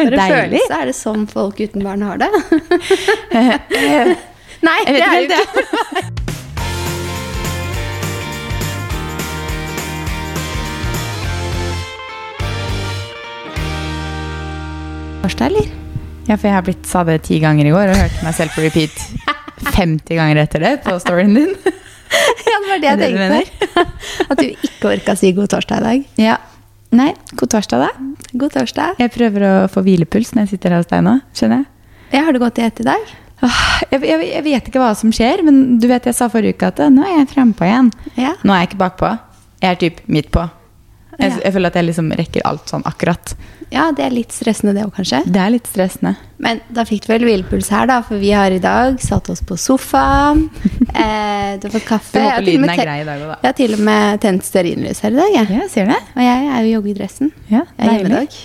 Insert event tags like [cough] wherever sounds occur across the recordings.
Er det Deilig. følelse? Er det sånn folk uten barn har det? [laughs] Nei, det er jo ikke. Torsdag, eller? Ja, for jeg har blitt sa det ti ganger i går og hørte meg selv på repeat 50 ganger etter det på storyen din. [laughs] Ja, det var det jeg tenkte. [laughs] At du ikke orka si god torsdag i dag. Ja. Nei, god torsdag, da. God torsdag. Jeg prøver å få hvilepuls når jeg sitter her hos deg nå. Skjønner jeg? Ja, har du gått i ett i dag? Jeg, jeg, jeg vet ikke hva som skjer, men du vet jeg sa forrige uke at nå er jeg frempå igjen. Ja. Nå er jeg ikke bakpå. Jeg er typ midt på. Jeg, jeg føler at jeg liksom rekker alt sånn akkurat. Ja, det er litt stressende det òg, kanskje. Det er litt stressende. Men da fikk du vel hvilepuls her, da, for vi har i dag satt oss på sofaen. [laughs] Eh, du har fått kaffe. Du håper lyden er grei i dag òg, da. Jeg har til og med tent stearinlys her i dag, jeg. Ja, ser det? Og jeg er jo i joggedressen. Ja, Jeg er hjemmedag.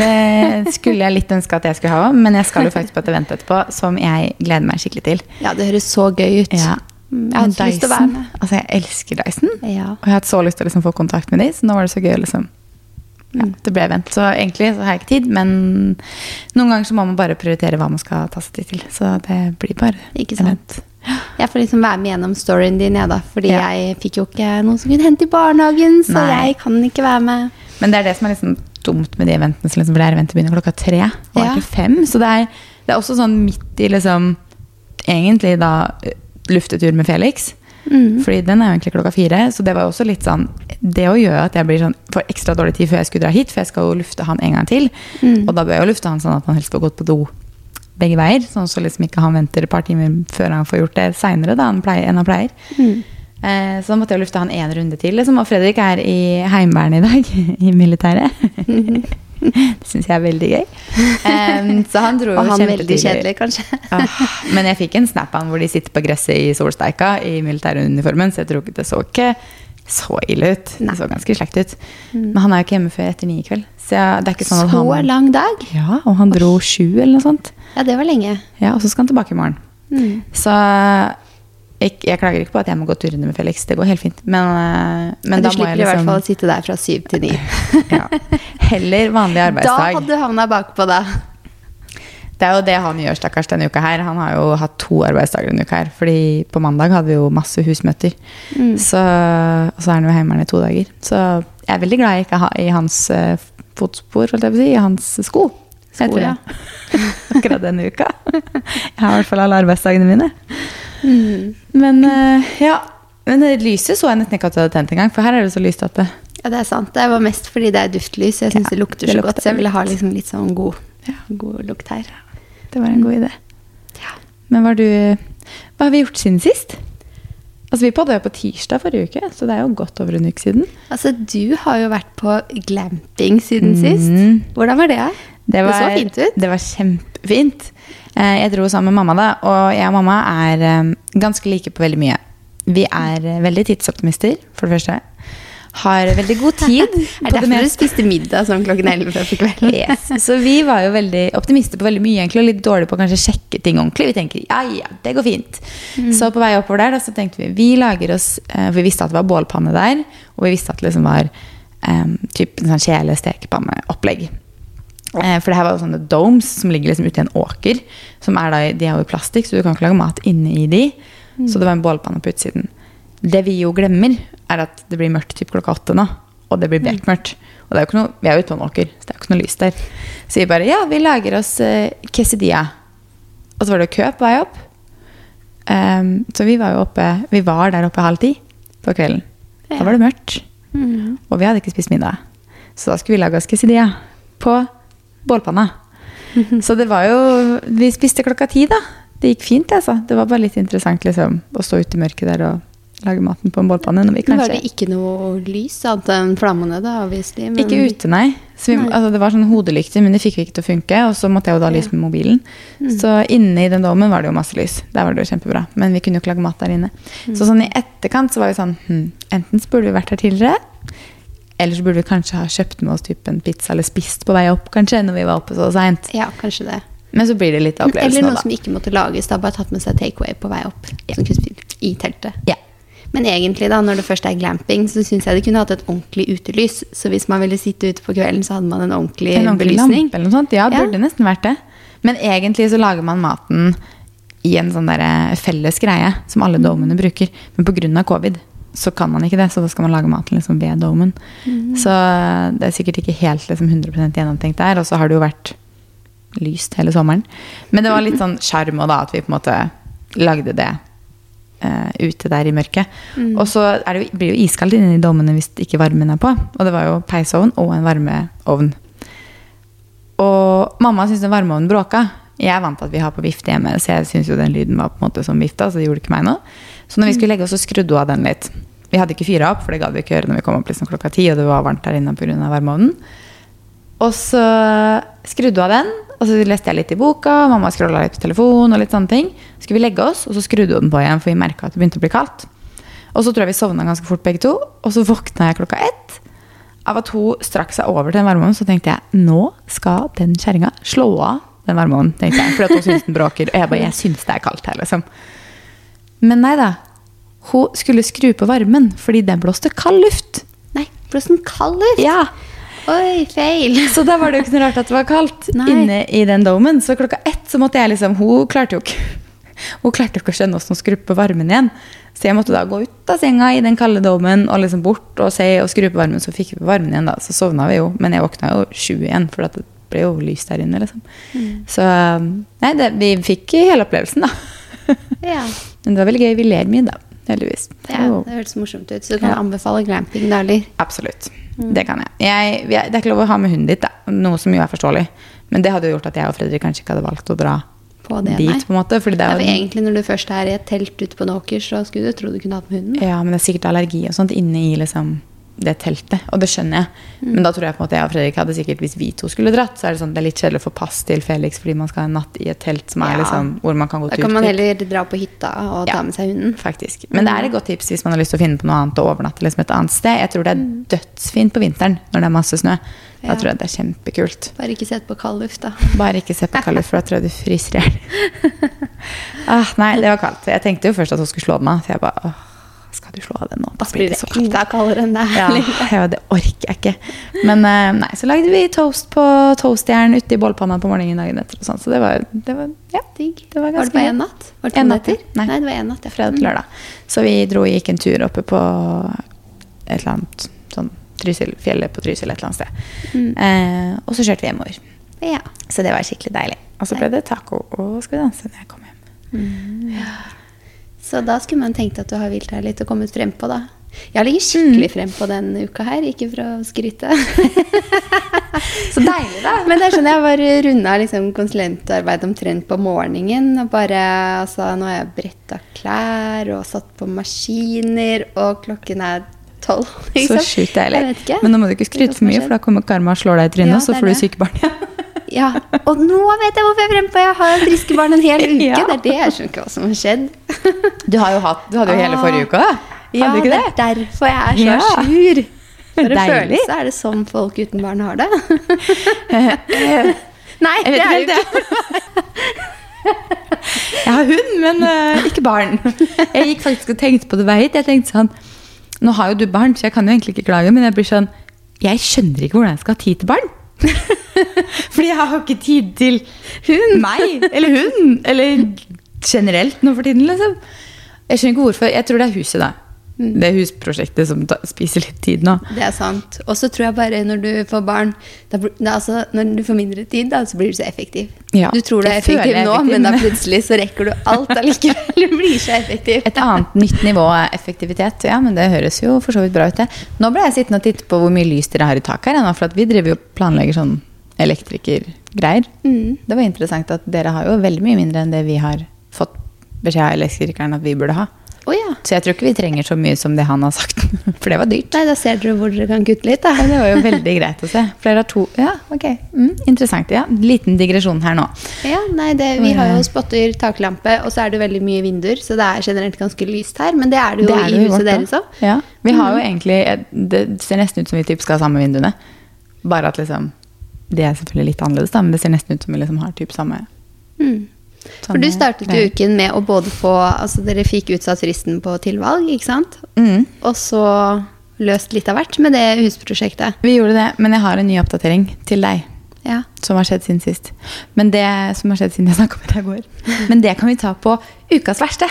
Det skulle jeg litt ønske at jeg skulle ha òg, men jeg skal jo faktisk på et event etterpå som jeg gleder meg skikkelig til. Ja, det høres så gøy ut. Ja. Mm, Jeg hadde så lyst til å være med. Altså, jeg elsker Dyson. Ja. Og jeg har hatt så lyst til å liksom få kontakt med dem, så nå var det så gøy liksom ja, Mm. Det ble event. Så egentlig så har jeg ikke tid, men noen ganger så må man bare prioritere hva man skal ta seg tid til. Så det blir bare Ikke sant? event. Jeg får liksom være med gjennom storyen din, jeg, da. Fordi Ja. jeg fikk jo ikke noen som kunne hente i barnehagen, så Nei. jeg kan ikke være med. Men det er det som er liksom dumt med de eventene, liksom, for det er eventet begynner klokka tre og Ja. fem. Så det er, det er også sånn midt i liksom Egentlig da luftetur med Felix. Mm. Fordi den er jo egentlig klokka fire. Så det var jo også litt sånn Det å gjøre at jeg blir sånn får ekstra dårlig tid før jeg skulle dra hit, for jeg skal jo lufte han en gang til. Mm. Og da bør jeg jo lufte han sånn at han helst får gått på do begge veier. Sånn så liksom ikke han venter et par timer før han får gjort det seinere enn han pleier. Mm. Eh, så da måtte jeg lufte han en runde til. Liksom. Og Fredrik er i Heimevernet i dag, [laughs] i militæret. Det syns jeg er veldig gøy. Um, så han dro jo veldig kjedelig, kanskje. Ah, men jeg fikk en snap av han hvor de sitter på gresset i solsteika i militæruniformen, så jeg tror ikke det så ikke så ille ut. Nei. Det så ganske slekt ut. Men han er jo ikke hjemme før etter ni i kveld. Så jeg, det er ikke sånn Så han lang dag. Ja, og han dro sju eller noe sånt. Ja, det var lenge. Ja, Og så skal han tilbake i morgen. Mm. Så jeg, jeg klager ikke på at jeg må gå turene med Felix. Det går helt fint. Men, eh, men Men du slipper jeg i hvert liksom fall å sitte der fra syv til ni. [laughs] ja, Heller vanlig [laughs] arbeidsdag. Da hadde du havna bakpå, da. Det er jo det han gjør stakkars denne uka her. Han har jo hatt to arbeidsdager denne uka her. Fordi på mandag hadde vi jo masse husmøter. Mm. Så, og så er han jo hjemme i to dager. Så jeg er veldig glad jeg ikke har i hans uh, fotspor, holdt jeg på å si. I hans sko. Sko, heter ja. det. [laughs] Akkurat denne uka. Jeg har i hvert fall alle arbeidsdagene mine. Mm. Men eh, ja. Men lyset så jeg nesten ikke at du hadde tent engang, for her er det så lyst at det Ja, det er sant. Det var mest fordi det er duftlys. Jeg syns Ja, det lukter det så lukter godt, så jeg ville ha liksom litt sånn god, Ja. god lukt her. Det var en god idé. Ja. Men var du Hva har vi gjort siden sist? Altså Vi podda jo på tirsdag forrige uke, så det er jo godt over en uke siden. Altså, du har jo vært på glamping siden mm. sist. Hvordan var det? Det, var, så fint ut. Det var kjempefint. Eh, Jeg dro sammen med mamma, da, og jeg og mamma er eh, ganske like på veldig mye. Vi er eh, veldig tidsoptimister, for det første. Har veldig god tid. [laughs] er det derfor du spiste middag sånn klokken 11 på [laughs] kvelden? Yes. Så vi var jo veldig optimister på veldig mye, egentlig, og litt dårlige på å kanskje sjekke ting ordentlig. Vi tenker ja, ja, det går fint. Så på vei oppover der da, så tenkte vi vi lager oss vi visste at det var bålpanne der, og vi visste at det liksom var um, typ en sånn kjele-stekepanneopplegg. Eh, for det her var jo sånne domes som ligger liksom ute i en åker. Som er da, de er jo i plastikk, så du kan ikke lage mat inne i de. Så det var en bålpanne på utsiden. Det vi jo glemmer, er at det blir mørkt typ klokka åtte nå. Og det blir bekmørkt. Og det er jo ikke noe, vi er jo ute på en åker, så det er jo ikke noe lys der. Så vi bare ja, vi lager oss eh, quesadilla. Og så var det kø på vei opp. Um, så vi var jo oppe Vi var der oppe halv ti på kvelden. Da var det mørkt. Mm. Og vi hadde ikke spist middag. Så da skulle vi lage oss quesadilla på bålpanna. Så det var jo Vi spiste klokka ti, da. Det gikk fint, altså. Det var bare litt interessant liksom, å stå ute i mørket der og lage maten på en bålpanne. Når vi Men Var det ikke noe lys annet enn flammene, da, obviously? Men... Ikke ute, nei. Så vi, Nei. Altså, det var sånn hodelykter, men det fikk vi ikke til å funke. Og så måtte jeg jo da lyse med mobilen. Mm. Så inne i den dommen var det jo masse lys. Der var det jo kjempebra. Men vi kunne jo ikke lage mat der inne. Mm. Så sånn i etterkant så var vi sånn hm, Enten så burde vi vært her tidligere. Eller så burde vi kanskje ha kjøpt med oss typ en pizza eller spist på vei opp, kanskje, når vi var oppe så seint. Ja, kanskje det. Men så blir det litt av Eller noe som ikke måtte lages, da bare tatt med seg takeaway på vei opp. Spille I teltet. Ja. Men egentlig, da, når det først er glamping, så syns jeg det kunne hatt et ordentlig utelys. Så hvis man ville sitte ute på kvelden, så hadde man en ordentlig, En ordentlig belysning. eller noe sånt? Ja, Ja. burde nesten vært det. Men egentlig så lager man maten i en sånn der felles greie som alle domene bruker. Men pga. covid så kan man ikke det, så da skal man lage maten liksom ved domen. Så det er sikkert ikke helt liksom 100% gjennomtenkt der. Og så har det jo vært lyst hele sommeren. Men det var litt sånn sjarm òg, da, at vi på en måte lagde det uh, ute der i mørket. Og så er det jo, blir det jo iskaldt inni dommene hvis ikke varmen er på. Og det var jo peisovn og en varmeovn. Og mamma syntes den varmeovnen bråka. Jeg er vant til at vi har på vifte hjemme, så jeg syns jo den lyden var på en måte som vifta, så det gjorde ikke meg noe. Så når vi skulle legge oss, så skrudde hun av den litt. Vi hadde ikke fyra opp, for det gadd vi ikke gjøre når vi kom opp liksom klokka ti, og det var varmt der inne pga. varmeovnen. Og så skrudde hun av den, og så leste jeg litt i boka, mamma scrolla litt på telefonen og litt sånne ting. Så skulle vi legge oss, og så skrudde hun den på igjen, for vi merka at det begynte å bli kaldt. Og så tror jeg vi sovna ganske fort begge to, og så våkna jeg klokka ett av at hun strakk seg over til den varmeovnen. Så tenkte jeg nå skal den kjerringa slå av den varmeovnen, tenkte jeg, fordi at hun syns den bråker. Og jeg bare jeg syns det er kaldt her, liksom. Men nei da. Hun skulle skru på varmen fordi den blåste kald luft. Nei, blåste den kald luft? Ja, Oi, feil. [laughs] Så da var det jo ikke noe rart at det var kaldt Nei. inne i den domen. Så klokka ett så måtte jeg liksom Hun klarte jo ikke [laughs] Hun klarte ikke å skjønne hvordan hun skru på varmen igjen. Så jeg måtte da gå ut av senga i den kalde domen og liksom bort og se og skru på varmen. Så fikk vi på varmen igjen, da. Så sovna vi jo. Men jeg våkna jo sju igjen, for det ble jo lyst der inne, liksom. Så nei, det, vi fikk hele opplevelsen, da. [laughs] Ja, Men det var veldig gøy. Vi ler mye, da. Heldigvis. ja Jo. det hørtes morsomt ut. Så du kan Ja. anbefale glamping, da, eller? Absolutt. Det kan jeg. jeg. Det er ikke lov å ha med hunden dit, da. noe som jo er forståelig. Men det hadde jo gjort at jeg og Fredrik kanskje ikke hadde valgt å dra På det, dit. nei. på en måte. Fordi det Ja, er jo, egentlig når du først er i et telt ute på en åker, så skulle du tro du kunne hatt med hunden. ja, men det er sikkert allergi og sånt inne i liksom, det teltet. Og det skjønner jeg. Mm. Men da tror jeg på en måte jeg og Fredrik hadde sikkert, hvis vi to skulle dratt, så er det sånn det er litt kjedelig å få pass til Felix fordi man skal ha en natt i et telt som er Ja. liksom, hvor man kan gå tur. Da kan man heller dra på hytta og Ja. ta med seg hunden. Faktisk. Men det er et godt tips hvis man har lyst til å finne på noe annet og overnatte liksom et annet sted. Jeg tror det er Mm. dødsfint på vinteren når det er masse snø. Da Ja. tror jeg det er kjempekult. Bare ikke sett på kald luft, da. [laughs] Bare ikke sett på Kalle, for da tror jeg du fryser i hjel. [laughs] ah, nei, det var kaldt. Jeg tenkte jo først at hun skulle slå meg, så jeg bare åh, skal du slå av den nå? Da Blir det så kaldt. enda kaldere enn det er. Ja, ja, det orker jeg ikke. Men eh, nei, så lagde vi toast på toastjern ute i bålpanna på morgenen dagen etter. Og sånn, så det var, det var ja, Digg. Det var Var det på én natt? Var det to En natt, netter? ja. Nei. Nei, det var én natt. Ja. fredag til lørdag. Så vi dro og gikk en tur oppe på et eller annet sånn Trysil, fjellet på Trysil et eller annet sted. Mm. Eh, og så kjørte vi hjemover. Ja. Så det var skikkelig deilig. Og så ble det taco og Skal vi danse når jeg kom hjem. Så da skulle man tenkt at du har hvilt deg litt og kommet frem på, da. Jeg ligger skikkelig frem på denne uka her, ikke for å skryte. [laughs] Så deilig, da! [laughs] Men det er sånn jeg bare runda liksom konsulentarbeid omtrent på morgenen. Og bare Altså, nå har jeg bretta klær og satt på maskiner, og klokken er tolv. Så liksom. sjukt deilig. Men nå må du ikke skryte for mye, for da kommer karma og slår deg i trynet, Ja, og så får du sykebarn igjen. Ja, Og nå vet jeg hvorfor jeg frempå! Jeg har friske barn en hel uke. [laughs] Ja. Det er det jeg skjønner ikke hva som har skjedd. Du, har jo hatt, du hadde jo hele Ah. forrige uke, da. Ja, det ikke er det? derfor jeg er så Ja. sur. [laughs] For en følelse er det sånn folk uten barn har det. [laughs] Nei, det er jo ikke Jeg har hund, men uh, ikke barn. Jeg gikk faktisk og tenkte på det vei hit. Jeg tenkte sånn Nå har jo du barn, så jeg kan jo egentlig ikke klage, men jeg blir sånn Jeg skjønner ikke hvordan jeg skal ha tid til barn. [laughs] Fordi jeg har ikke tid til hun, meg eller hun. Eller generelt nå for tiden, liksom. Jeg skjønner ikke hvorfor. Jeg tror det er huset, da. Det husprosjektet som spiser litt tid nå. Det er sant. Og så tror jeg bare når du får barn da, da, altså, Når du får mindre tid, da, så blir du så effektiv. Ja, du tror du er effektiv nå, effektiv, men da plutselig så rekker du alt allikevel. Du blir så effektiv. Et annet nytt nivå er effektivitet. Ja, men det høres jo for så vidt bra ut, det. Nå ble jeg sittende og titte på hvor mye lys dere har i taket her, for vi driver jo planlegger sånn elektrikergreier. Mm. Det var interessant at dere har jo veldig mye mindre enn det vi har fått beskjed av elektrikeren at vi burde ha. Å ja. Så jeg tror ikke vi trenger så mye som det han har sagt, [laughs] for det var dyrt. Nei, da ser dere hvor dere kan kutte litt, da. Ja, det var jo veldig greit å se. Flere har to Ja, ok. Mm, interessant. Ja, liten digresjon her nå. Ja, nei, det, Vi har jo spotter, taklampe, og så er det veldig mye vinduer. Så det er generelt ganske lyst her. Men det er det jo Det er i huset deres òg. Ja. Vi har jo egentlig Det ser nesten ut som vi typ skal ha samme vinduene. Bare at liksom Det er selvfølgelig litt annerledes, da, men det ser nesten ut som vi liksom har typ samme Mm. For du startet jo uken med å både få Altså dere fikk utsatt fristen på tilvalg, ikke sant? Mm. Og så løst litt av hvert med det husprosjektet. Vi gjorde det, men jeg har en ny oppdatering til deg. Ja. Som har skjedd siden sist. Men det som har skjedd siden jeg snakka med deg i går. [laughs] Men det kan vi ta på ukas verste.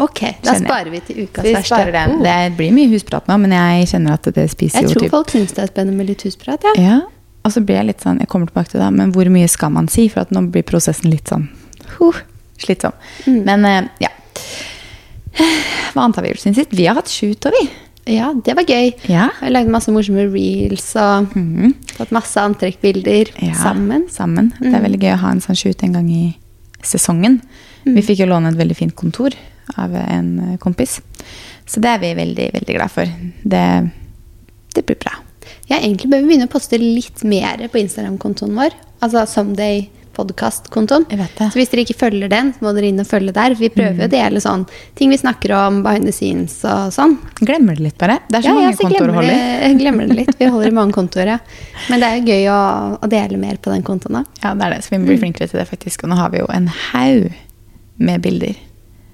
Ok, da sparer vi til ukas Vi verste. den. Oh. Det blir mye husprat nå, men jeg kjenner at det spiser Jeg jo tror typ folk syns det er spennende med litt husprat, ja. Ja, og så blir jeg litt sånn, jeg kommer tilbake til det, men hvor mye skal man si? For at nå blir prosessen litt sånn huh, slitsom. Mm. Men eh, ja. Hva annet har vi gjort siden sist? Vi har hatt shoot, og vi. Ja, det var gøy. Ja. Jeg lagde masse morsomme reels og tatt masse antrekkbilder Ja, sammen. Sammen. Det er veldig gøy å ha en sånn shoot en gang i sesongen. Mm. Vi fikk jo låne et veldig fint kontor av en kompis. Så det er vi veldig, veldig glad for. Det, det blir bra. Ja, egentlig bør vi begynne å poste litt mer på Instagram-kontoen vår. Altså Someday det. Så hvis dere ikke følger den, så må dere inn og følge der. Vi prøver jo å dele sånn ting vi snakker om, behind the scenes og sånn. Glemmer det litt, bare. Det er så Ja, ja, mange så kontoer å holde i. jeg glemmer det litt. Vi holder i mange kontoer, ja. Men det er jo gøy å, å dele mer på den kontoen. òg. Ja, det er det. Så vi må bli flinkere til det, faktisk. Og nå har vi jo en haug med bilder.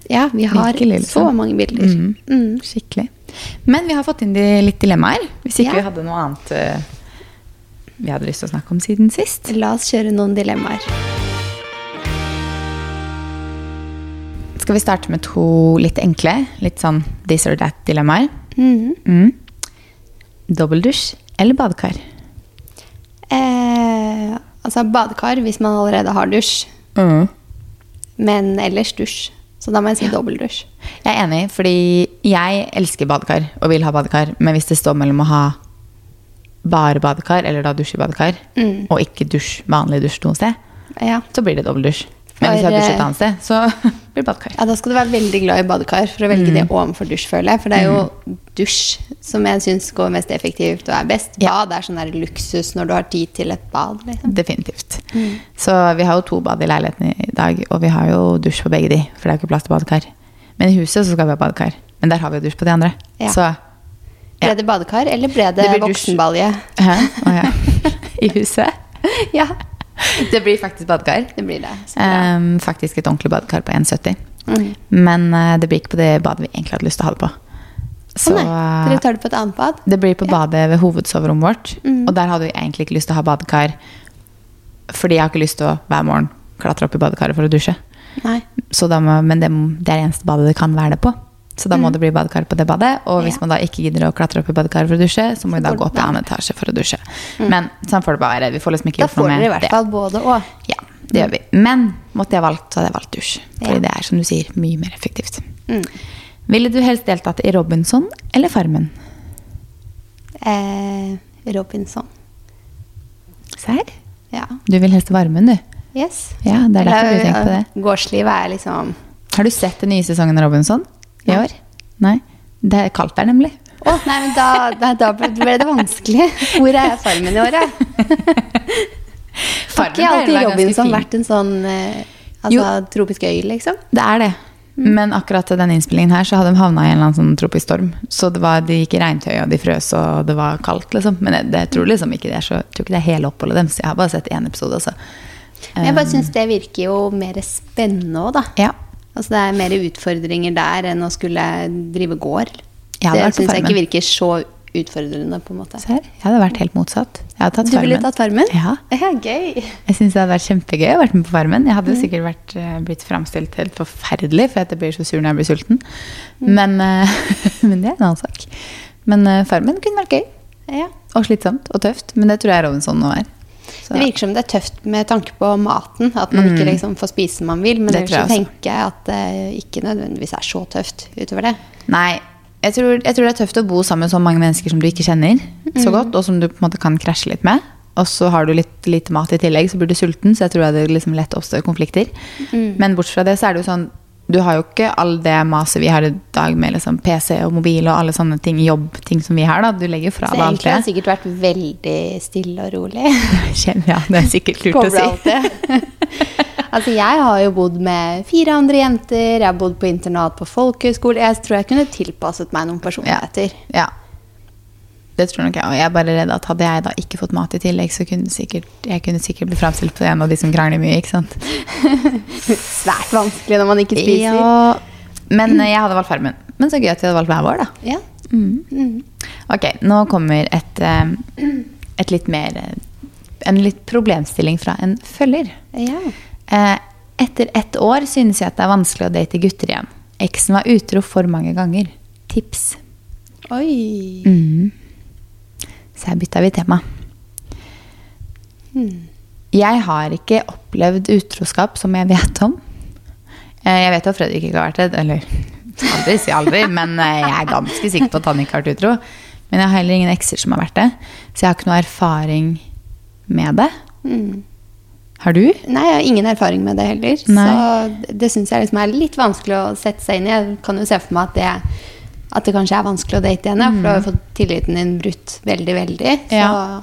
Ja, vi har så liksom. mange bilder. Mm. Mm. Skikkelig. Men vi har fått inn litt dilemmaer. Hvis ikke Ja. vi hadde noe annet eh, vi hadde lyst til å snakke om siden sist. La oss kjøre noen dilemmaer. Skal vi starte med to litt enkle, litt sånn this or that-dilemmaer? Mhm. Mm. Dobbeldusj eller badekar? Eh, altså badekar hvis man allerede har dusj, Mm. men ellers dusj. Så da må jeg si dobbeldusj. Jeg er enig, fordi jeg elsker badekar og vil ha badekar. Men hvis det står mellom å ha bare badekar eller da dusje i badekar, Mm. og ikke dusj, vanlig dusj noe sted, Ja. så blir det dobbeldusj. Men hvis jeg har dusj et eh, annet sted, så [laughs] blir det badekar. ja, da skal du være veldig glad i badekar for å velge det ovenfor dusj, føler jeg. For det er jo dusj som jeg syns går mest effektivt og er best. Ja. Bad er sånn der luksus når du har tid til et bad. Liksom. Definitivt. Så vi har jo to bad i leiligheten i dag, og vi har jo dusj på begge de, for det er jo ikke plass til badekar. Men i huset så skal vi ha badekar. Men der har vi jo dusj på de andre. Ja. Så Ble det badekar, eller ble det, Det voksenbalje? Å ja. [laughs] [laughs] I huset? ja, Det blir faktisk badekar. det blir det. Um, faktisk et ordentlig badekar på 1,70. Mm. Men uh, det blir ikke på det badet vi egentlig hadde lyst til å ha det på. Så oh, dere tar det på et annet bad? det blir på badet ved hovedsoverommet vårt. Mm. Og der hadde vi egentlig ikke lyst til å ha badekar, fordi jeg har ikke lyst til å hver morgen klatre opp i badekaret for å dusje. Nei. Så da må, men det, det er det eneste badet det kan være det på. Så da må det bli badekar på det badet. Og hvis Mm. Man da ikke gidder å klatre opp i badekaret for å dusje, så må vi da gå opp i annen etasje for å dusje. Men sånn får det bare være. Vi får liksom ikke Da gjort noe får med dere i hvert fall både og. Ja, det gjør vi. Men måtte jeg valgt, så hadde jeg valgt dusj. Fordi det er, som du sier, mye mer effektivt. Mm. Ville du helst deltatt i Robinson eller Farmen? Eh, Robinson. Serr? Ja. Du vil helst Varmen, du. Yes. Ja, det er derfor du tenker på det. eh, Gårdslivet er liksom Har du sett den nye sesongen av Robinson i år? Nei? Det er kaldt der, nemlig. Å, nei, men da, da, da ble det vanskelig. Hvor er Farmen i år, da? Har ikke alltid Robinson vært en sånn eh, altså, tropisk øy, liksom? Det er det. Mm. Men akkurat til denne innspillingen her så hadde de havna i en eller annen sånn tropisk storm. Så det var, de gikk i regntøy, og de frøs, og det var kaldt, liksom. Men jeg, det, jeg tror liksom ikke det er så Jeg tror ikke det er hele oppholdet deres. Jeg har bare sett én episode, altså. Men jeg bare syns det virker jo mer spennende òg, da. Ja. Altså Det er mer utfordringer der enn å skulle drive gård. Det vært syns jeg ikke virker så utfordrende, på en måte. Ser. Jeg hadde vært helt motsatt. Jeg hadde tatt Du ville tatt Farmen? Ja. ja gøy. Jeg syns det hadde vært kjempegøy å være med på Farmen. Jeg Mm. hadde sikkert vært, eh, blitt framstilt helt forferdelig, for at jeg blir så sur når jeg blir sulten. Mm. Men, eh, [laughs] men det er en annen sak. Men eh, Farmen kunne vært gøy. Ja. Og slitsomt og tøft. Men det tror jeg Robinson nå er. Så- Det virker som det er tøft med tanke på maten. At man ikke liksom får spise som man vil. Men Mm. Ellers jeg tenker jeg at det ikke nødvendigvis er så tøft utover det. Nei, jeg tror, jeg tror det er tøft å bo sammen med så mange mennesker som du ikke kjenner så godt, og som du på en måte kan krasje litt med. Og så har du litt lite mat i tillegg, så blir du sulten, så jeg tror det liksom lett oppstår konflikter. Men bortsett fra det, så er det jo sånn Du har jo ikke all det maset vi har i dag med liksom PC og mobil og alle sånne ting, jobbting som vi har, da. Du legger fra Så deg alt egentlig har det det. sikkert vært veldig stille og rolig. [laughs] Ja, det er sikkert lurt å si. [laughs] altså, jeg har jo bodd med fire andre jenter, jeg har bodd på internat på folkehøyskole. Jeg tror jeg kunne tilpasset meg noen personligheter. Ja. Det tror nok jeg. Og jeg er bare redd at hadde jeg da ikke fått mat i tillegg, så kunne sikkert, jeg kunne sikkert bli framstilt på en av de som krangler mye, ikke sant. [laughs] Svært vanskelig når man ikke spiser. Ja, men eh, jeg hadde valgt Farmen. Men så gøy at vi hadde valgt hver vår, da. Ja. Ok, nå kommer et, eh, et litt mer eh, En litt problemstilling fra en følger. ja. Etter ett år synes jeg at det er vanskelig å date gutter igjen. Eksen var utro for mange ganger. Tips. Oi. Mm. Så her bytta vi tema. Jeg har ikke opplevd utroskap som jeg vet om. Eh, Jeg vet at Fredrik ikke har vært det. Eller aldri, si aldri. [laughs] Men eh, jeg er ganske sikker på at han ikke har vært utro. Men jeg har heller ingen ekser som har vært det. Så jeg har ikke noe erfaring med det. Har du? Nei, jeg har ingen erfaring med det heller. Nei. Så det syns jeg liksom er litt vanskelig å sette seg inn i. Jeg kan jo se for meg at det, at det kanskje er vanskelig å date igjen. Mm. For du har jo fått tilliten din brutt veldig, veldig. Så, Ja.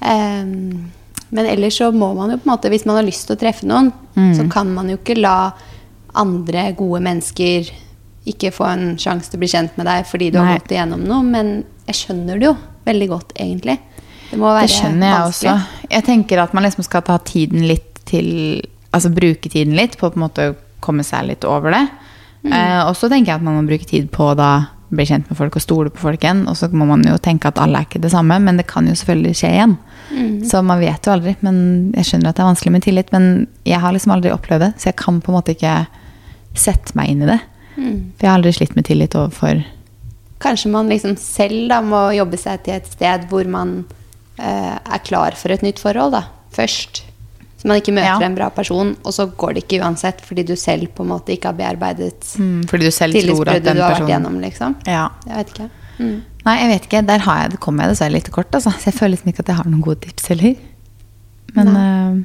um, men ellers så må man jo på en måte, hvis man har lyst til å treffe noen, så kan man jo ikke la andre gode mennesker ikke få en sjanse til å bli kjent med deg fordi du Nei. har gått igjennom noe. Men jeg skjønner det jo veldig godt, egentlig. Det må være vanskelig. Det skjønner jeg vanskelig. også. Jeg tenker at man liksom skal ta tiden litt til Altså bruke tiden litt på å på en måte komme seg litt over det. Eh, og så tenker jeg at man må bruke tid på å da bli kjent med folk og stole på folk igjen. Og så må man jo tenke at alle er ikke det samme, men det kan jo selvfølgelig skje igjen. Så man vet jo aldri. Men jeg skjønner at det er vanskelig med tillit. Men jeg har liksom aldri opplevd det, så jeg kan på en måte ikke sette meg inn i det. For jeg har aldri slitt med tillit overfor Kanskje man liksom selv da må jobbe seg til et sted hvor man eh, er klar for et nytt forhold da, først. Så man ikke møter Ja. en bra person, og så går det ikke uansett fordi du selv på en måte ikke har bearbeidet mm, Fordi du selv tror at den du har vært gjennom, liksom. Ja. Jeg vet ikke. Mm. Nei, jeg vet ikke. Der har jeg, kommer jeg dessverre litt kort. Altså. Så jeg føler liksom ikke at jeg har noen gode tips heller. Men eh,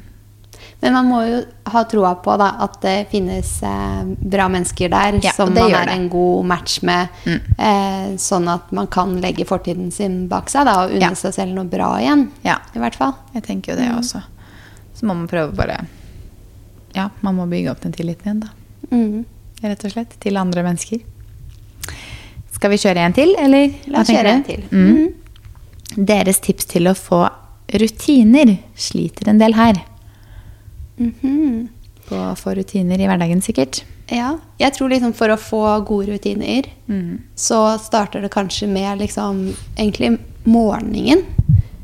Men man må jo ha troa på da, at det finnes eh, bra mennesker der Ja, som man er det. Mm. en god match med. Eh, sånn at man kan legge fortiden sin bak seg da, og unne Ja. seg selv noe bra igjen. Ja. I hvert fall. jeg tenker jo det også. Så må man prøve bare Ja, man må bygge opp den tilliten igjen, da. Mm. Rett og slett. Til andre mennesker. Skal vi kjøre en til, eller? La oss kjøre en til. Mm. Deres tips til å få rutiner sliter en del her. -hmm. På å få rutiner i hverdagen, sikkert. Ja, jeg tror liksom for å få gode rutiner, Mm. så starter det kanskje med liksom egentlig morgenen.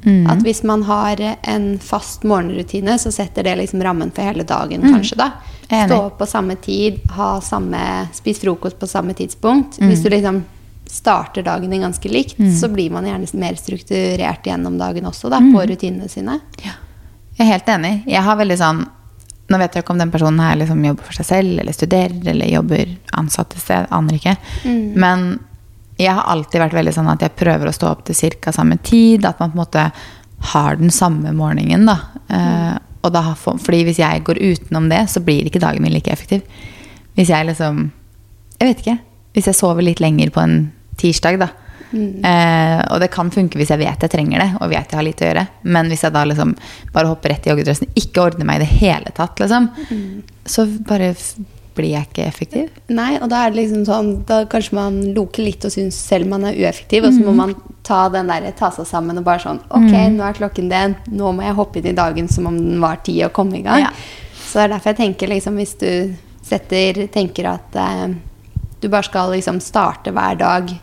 Mm. At hvis man har en fast morgenrutine, så setter det liksom rammen for hele dagen, kanskje da. Stå opp på samme tid, ha samme, spis frokost på samme tidspunkt. Mm. Hvis du liksom starter dagen din ganske likt, så blir man gjerne mer strukturert gjennom dagen også da, Mm. på rutinene sine. Ja. Jeg er helt enig. Jeg har veldig sånn Nå vet jeg ikke om den personen her liksom jobber for seg selv, eller studerer, eller jobber ansatt et sted. Aner ikke. Men jeg har alltid vært veldig sånn at jeg prøver å stå opp til ca. samme tid. At man på en måte har den samme morgenen, da. Mm. og da fordi hvis jeg går utenom det, så blir ikke dagen min like effektiv. Hvis jeg liksom Jeg vet ikke. Hvis jeg sover litt lenger på en tirsdag, da. Eh, og det kan funke hvis jeg vet jeg trenger det, og vet jeg har lite å gjøre. Men hvis jeg da liksom bare hopper rett i joggedressen, ikke ordner meg i det hele tatt, liksom, så bare blir jeg ikke effektiv. Nei, og da er det liksom sånn Da kanskje man loker litt og syns selv man er ueffektiv, og så må man ta den der, ta seg sammen og bare sånn Ok, nå er klokken det. Nå må jeg hoppe inn i dagen som om den var ti og komme i gang. Ja. Så det er derfor jeg tenker liksom hvis du setter Tenker at eh, du bare skal liksom starte hver dag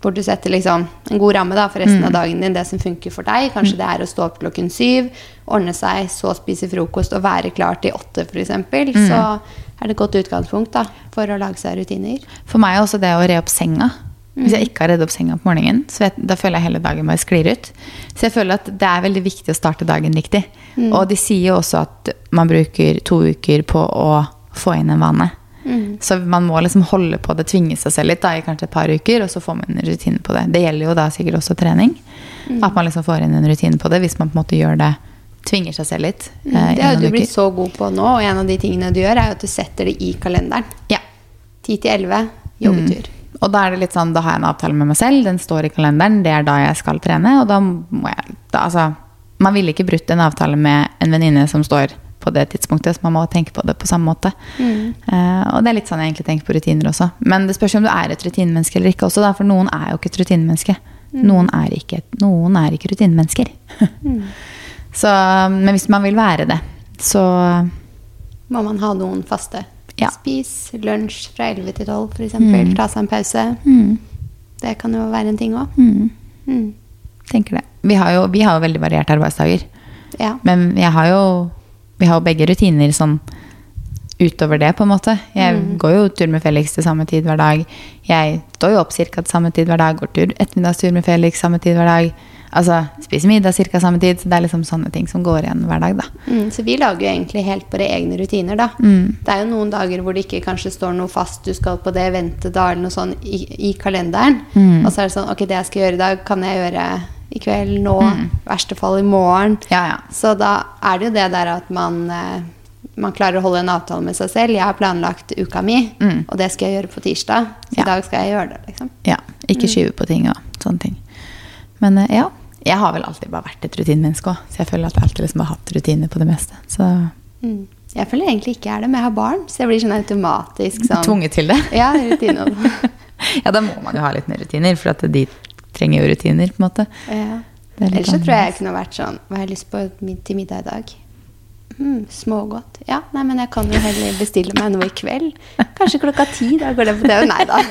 hvor du setter liksom en god ramme da, for resten av dagen din, det som funker for deg. Kanskje det er å stå opp klokken syv, ordne seg, så spise frokost og være klar til åtte f.eks. Så er det et godt utgangspunkt da, for å lage seg rutiner. For meg er også det å re opp senga. Hvis jeg ikke har redd opp senga på morgenen, så jeg, da føler jeg hele dagen bare sklir ut. Så jeg føler at det er veldig viktig å starte dagen riktig. Og de sier jo også at man bruker to uker på å få inn en vane. Så man må liksom holde på det, tvinge seg selv litt da, i kanskje et par uker, og så får man en rutine på det. Det gjelder jo da sikkert også trening. At man liksom får inn en rutine på det, hvis man på en måte gjør det, tvinger seg selv litt. eh, Det har du blitt så god på nå, og en av de tingene du gjør, er at du setter det i kalenderen. Ja. 10 til 11, joggetur. Og da er det litt sånn, da har jeg en avtale med meg selv, den står i kalenderen, det er da jeg skal trene, og da må jeg da, altså, Man ville ikke brutt en avtale med en venninne som står på det tidspunktet, så man må tenke på det på samme måte. Eh, og det er litt sånn jeg egentlig tenker på rutiner også. Men det spørs om du er et rutinemenneske eller ikke også, da, for noen er jo ikke et rutinemenneske. Noen er ikke, noen er ikke rutinemennesker. [laughs] Så, men hvis man vil være det, så Må man ha noen faste. Ja. Spis lunsj fra 11 til 12, f.eks. Ta seg en pause. Det kan jo være en ting òg. Mm. tenker det. Vi har jo, vi har jo veldig varierte arbeidsdager. Ja. Men jeg har jo, vi har jo begge rutiner sånn utover det, på en måte. Jeg går jo tur med Felix til samme tid hver dag. Jeg står jo opp ca. til samme tid hver dag. Går tur ettermiddagstur med Felix samme tid hver dag. Altså spiser middag ca. samme tid. Så det er liksom sånne ting som går igjen hver dag, da. Mm, så vi lager jo egentlig helt våre egne rutiner, da. Det er jo noen dager hvor det ikke kanskje står noe fast, du skal på det eventet da, eller noe sånt i, i kalenderen. Og så er det sånn, ok, det jeg skal gjøre i dag, kan jeg gjøre i kveld, nå, i verste fall i morgen. Ja, ja. Så da er det jo det der at man, eh, man klarer å holde en avtale med seg selv. Jeg har planlagt uka mi, og det skal jeg gjøre på tirsdag. Så Ja. i dag skal jeg gjøre det, liksom. Ja, ikke skyve på ting og sånne ting. Men eh, ja, jeg har vel alltid bare vært et rutinemenneske òg, så jeg føler at jeg alltid liksom har hatt rutiner på det meste. Så Mm. Jeg føler egentlig ikke jeg er det, men jeg har barn, så jeg blir sånn automatisk sånn tvunget til det. [laughs] Ja, rutiner. [laughs] ja, da må man jo ha litt mer rutiner, for at de trenger jo rutiner, på en måte. Ja. Er Ellers så tror jeg jeg kunne vært sånn Hva har jeg lyst på til middag i dag? Mm, smågodt. Ja, nei, men jeg kan jo heller bestille meg noe i kveld. Kanskje klokka ti. Da går det på TV. Nei da.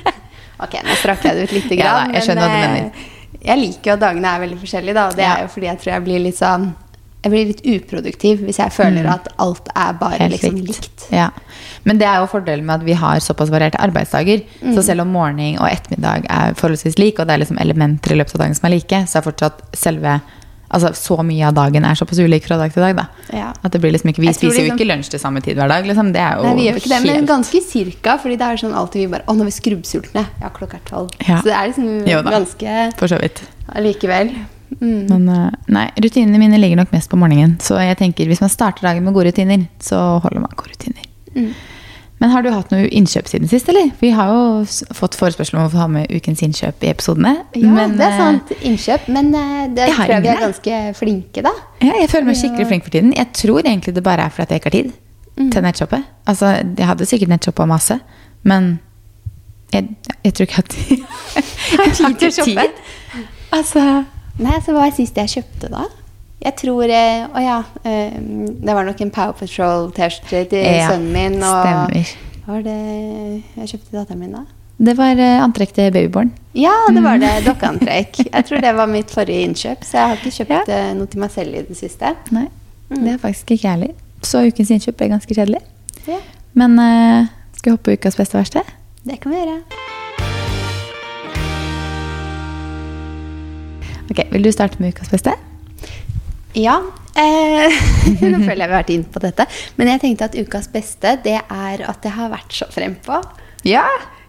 [laughs] ok, nå strakk jeg det ut lite Ja, grann. da, jeg skjønner hva du eh, mener. Jeg liker jo at dagene er veldig forskjellige, da. Og det Ja. er jo fordi jeg tror jeg blir litt sånn Jeg blir litt uproduktiv hvis jeg føler at alt er bare Mm. Liksom likt. Ja. Men det er jo fordelen med at vi har såpass varierte arbeidsdager. Mm. Så selv om morgen og ettermiddag er forholdsvis lik, og det er liksom elementer i løpet av dagen som er like, så er fortsatt selve Altså så mye av dagen er såpass ulik fra dag til dag, da. Ja. At det blir liksom ikke Vi spiser liksom, jo ikke lunsj til samme tid hver dag, liksom. Det er jo Nei, vi gjør ikke det, men ganske cirka. Fordi det er sånn alltid vi bare Å, nå er vi skrubbsultne. Ja, klokka er tolv. Ja. Så det er liksom Jo ganske For så vidt. allikevel. Mm. Men eh, nei, rutinene mine ligger nok mest på morgenen. Så jeg tenker hvis man starter dagen med gode rutiner, så holder man gode rutiner. Mm. Men har du hatt noe innkjøp siden sist, eller? Vi har jo fått forespørsel om å få ha med ukens innkjøp i episodene. Ja, men, det er eh, sant. Innkjøp. Men eh, det tror jeg vi er ganske flinke, da. Ja, jeg føler meg skikkelig flink for tiden. Jeg tror egentlig det bare er fordi jeg ikke har tid Mm. til nettshoppet. Altså, jeg hadde sikkert nettshoppa masse, men jeg, jeg tror ikke at jeg [laughs] har tid til å shoppe? Altså Nei, så hva er sist jeg kjøpte, da? Jeg tror eh, Å ja. eh, det var nok en Power Patrol-T-skjorte til Ja, sønnen min. Og stemmer. hva var det jeg kjøpte til datteren min, da? Det var eh, antrekk til babyborn. Ja, det var Mm. det. [laughs] Dokkeantrekk. Jeg tror det var mitt forrige innkjøp, så jeg har ikke kjøpt ja. noe til meg selv i det siste. Nei, Mm. det er faktisk ikke jeg heller. Så ukens innkjøp er ganske kjedelig. Ja, Men uh, skal vi hoppe på ukas beste og verste? det kan vi gjøre. Ok, Vil du starte med ukas beste? Ja. Eh, [laughs] nå føler jeg vi har vært inn på dette. Men jeg tenkte at ukas beste, det er at jeg har vært så frempå. Ja!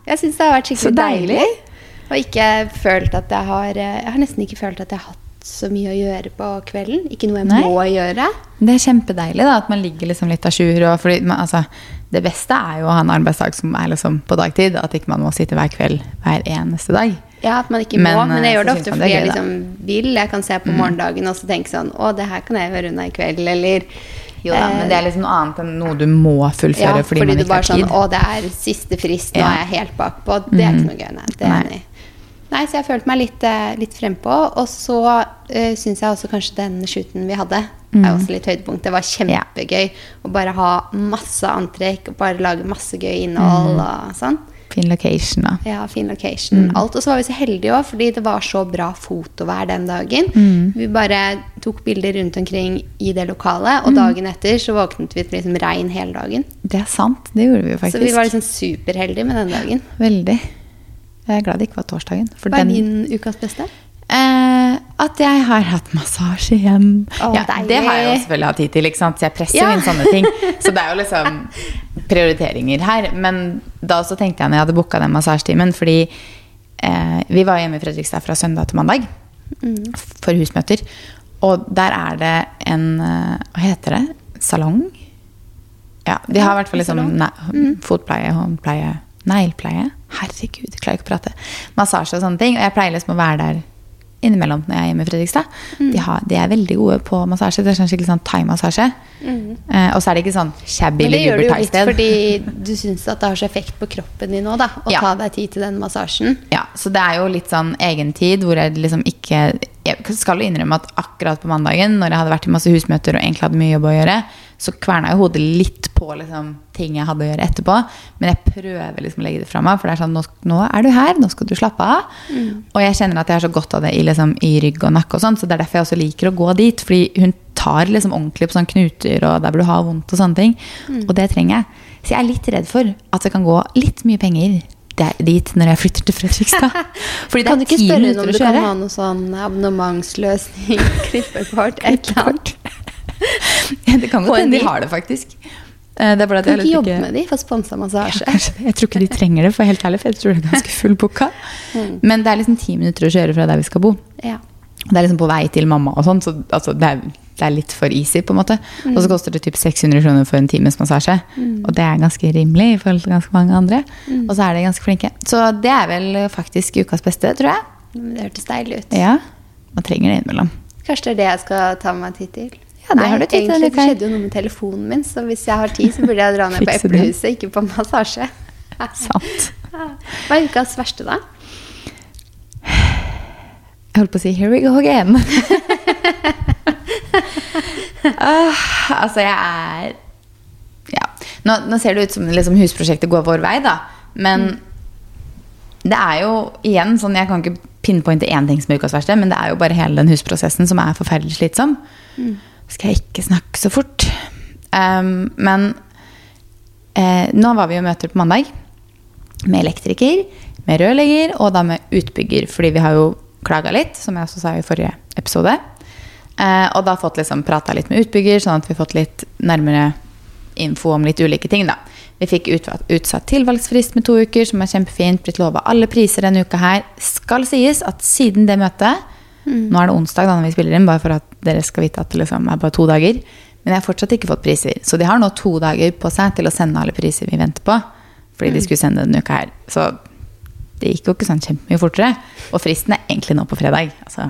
Jeg syns det har vært skikkelig deilig. deilig. Og ikke følt at jeg har eh, Jeg har nesten ikke følt at jeg har hatt så mye å gjøre på kvelden. Ikke noe jeg Nei. må gjøre. Det er kjempedeilig da, at man ligger liksom litt à jour. Altså, det beste er jo å ha en arbeidsdag som er liksom på dagtid. At ikke man må sitte hver kveld hver eneste dag. Ja, at man ikke må, men jeg eh, gjør det ofte fordi det jeg liksom vil. Jeg kan se på morgendagen og så tenke sånn Å, det her kan jeg høre unna i kveld, eller Jo da, men det er liksom noe annet enn noe du må ja, fullføre fordi, man ikke har tid. sånn Å, det er siste frist, nå Ja. er jeg helt bakpå. Det er ikke noe gøy, nei. Det er enig. Nei, så jeg følte meg litt, eh, litt frempå. Og så uh, syns jeg også kanskje den shooten vi hadde, er også litt høydepunkt. Det var kjempegøy å bare ha masse antrekk og bare lage masse gøy innhold og sånn. Fin location, da. Ja, fin location. Alt. Og så var vi så heldige òg, fordi det var så bra fotovær den dagen. Vi bare tok bilder rundt omkring i det lokalet, og dagen etter så våknet vi til liksom regn hele dagen. Det er sant. Det gjorde vi jo faktisk. Så vi var liksom superheldige med den dagen. Veldig. Jeg er glad det ikke var torsdagen. Hva er den, din ukas beste? Eh, at jeg har hatt massasje igjen. Oh, ja, det har jeg jo selvfølgelig hatt tid til, så jeg presser Ja. inn sånne ting. [laughs] Så det er jo liksom prioriteringer her. Men da også tenkte jeg når jeg hadde booka den massasjetimen, fordi eh, vi var hjemme i Fredrikstad fra søndag til mandag Mm. for husmøter. Og der er det en eh, Hva heter det? Salong? Ja, de har i hvert fall liksom ne fotpleie, håndpleie, neglepleie. Herregud, jeg klarer ikke å prate. Massasje og sånne ting. Og jeg pleier liksom å være der innimellom når jeg er hjemme i Fredrikstad. De, har, de er veldig gode på massasje. Det er sånn skikkelig sånn thaimassasje. Eh, og så er det ikke sånn shabby Men det gjør det jo litt fordi du syns at det har så effekt på kroppen din òg, da. Å Ja. ta deg tid til den massasjen. Ja, så det er jo litt sånn egentid hvor jeg liksom ikke Jeg skal innrømme at akkurat på mandagen, når jeg hadde vært i masse husmøter og egentlig hadde mye jobb å gjøre, så kverna jo hodet litt på liksom, ting jeg hadde å gjøre etterpå. Men jeg prøver liksom å legge det fra meg, for det er sånn nå, nå er du her, nå skal du slappe av. Og jeg kjenner at jeg har så godt av det i, liksom, i rygg og nakke og sånn, så det er derfor jeg også liker å gå dit. Fordi hun tar liksom ordentlig på sånne knuter og der hvor du har vondt og sånne ting. Og det trenger jeg. Så jeg er litt redd for at det kan gå litt mye penger der, dit når jeg flytter til Fredrikstad. [laughs] Fordi det Kan du ikke spørre om du kan ha noe sånn abonnementsløsning, [laughs] klippekort, et eller annet? [laughs] det kan godt hende de har det, faktisk. Eh, Det er bare Kan jeg ikke jobbe med de for sponsa massasje? Ja. Jeg tror ikke de trenger det, for helt ærlig, for jeg tror det er ganske fullbooka. Mm. Men det er liksom ti minutter å kjøre fra der vi skal bo. Ja. Det er liksom på vei til mamma og sånn, så altså, det, er, det er litt for easy, på en måte. Og Mm. så koster det typ 600 kroner for en times massasje. Og det er ganske rimelig i forhold til ganske mange andre. Mm. Og så er de ganske flinke. Så det er vel faktisk ukas beste, tror jeg. Men Det hørtes deilig ut. Ja. Man trenger det innimellom. Kanskje det er det jeg skal ta meg tid til? Ja, det har du tid til egentlig denne det skjedde jo noe med telefonen min, så hvis jeg har tid, så burde jeg dra ned på. [laughs] Eplehuset, ikke på massasje. Sant. Hva er ukas verste, da? Jeg holdt på å si 'here we go again'. [laughs] Ah, altså, jeg er Ja. Nå, nå ser det ut som liksom, husprosjektet går vår vei, da. Men det er jo igjen sånn Jeg kan ikke pinpointe én ting som er ukas verste, men det er jo bare hele den husprosessen som er forferdelig slitsom. Skal jeg ikke snakke så fort. Um, men eh, nå var vi jo møter på mandag med elektriker, med rørlegger og da med utbygger. Fordi vi har jo klaga litt, som jeg også sa i forrige episode. Eh, og da fått liksom prata litt med utbygger, sånn at vi har fått litt nærmere info om litt ulike ting. da. Vi fikk utsatt tilvalgsfrist med to uker, som er kjempefint. Blitt lova alle priser denne uka her. Skal sies at siden det møtet Nå er det onsdag da når vi spiller inn, bare for at dere skal vite at det liksom er bare to dager. Men jeg har fortsatt ikke fått priser. Så de har nå to dager på seg til å sende alle priser vi venter på. Fordi de skulle sende denne uka her. Så det gikk jo ikke sånn kjempemye fortere. Og fristen er egentlig nå på fredag. Altså.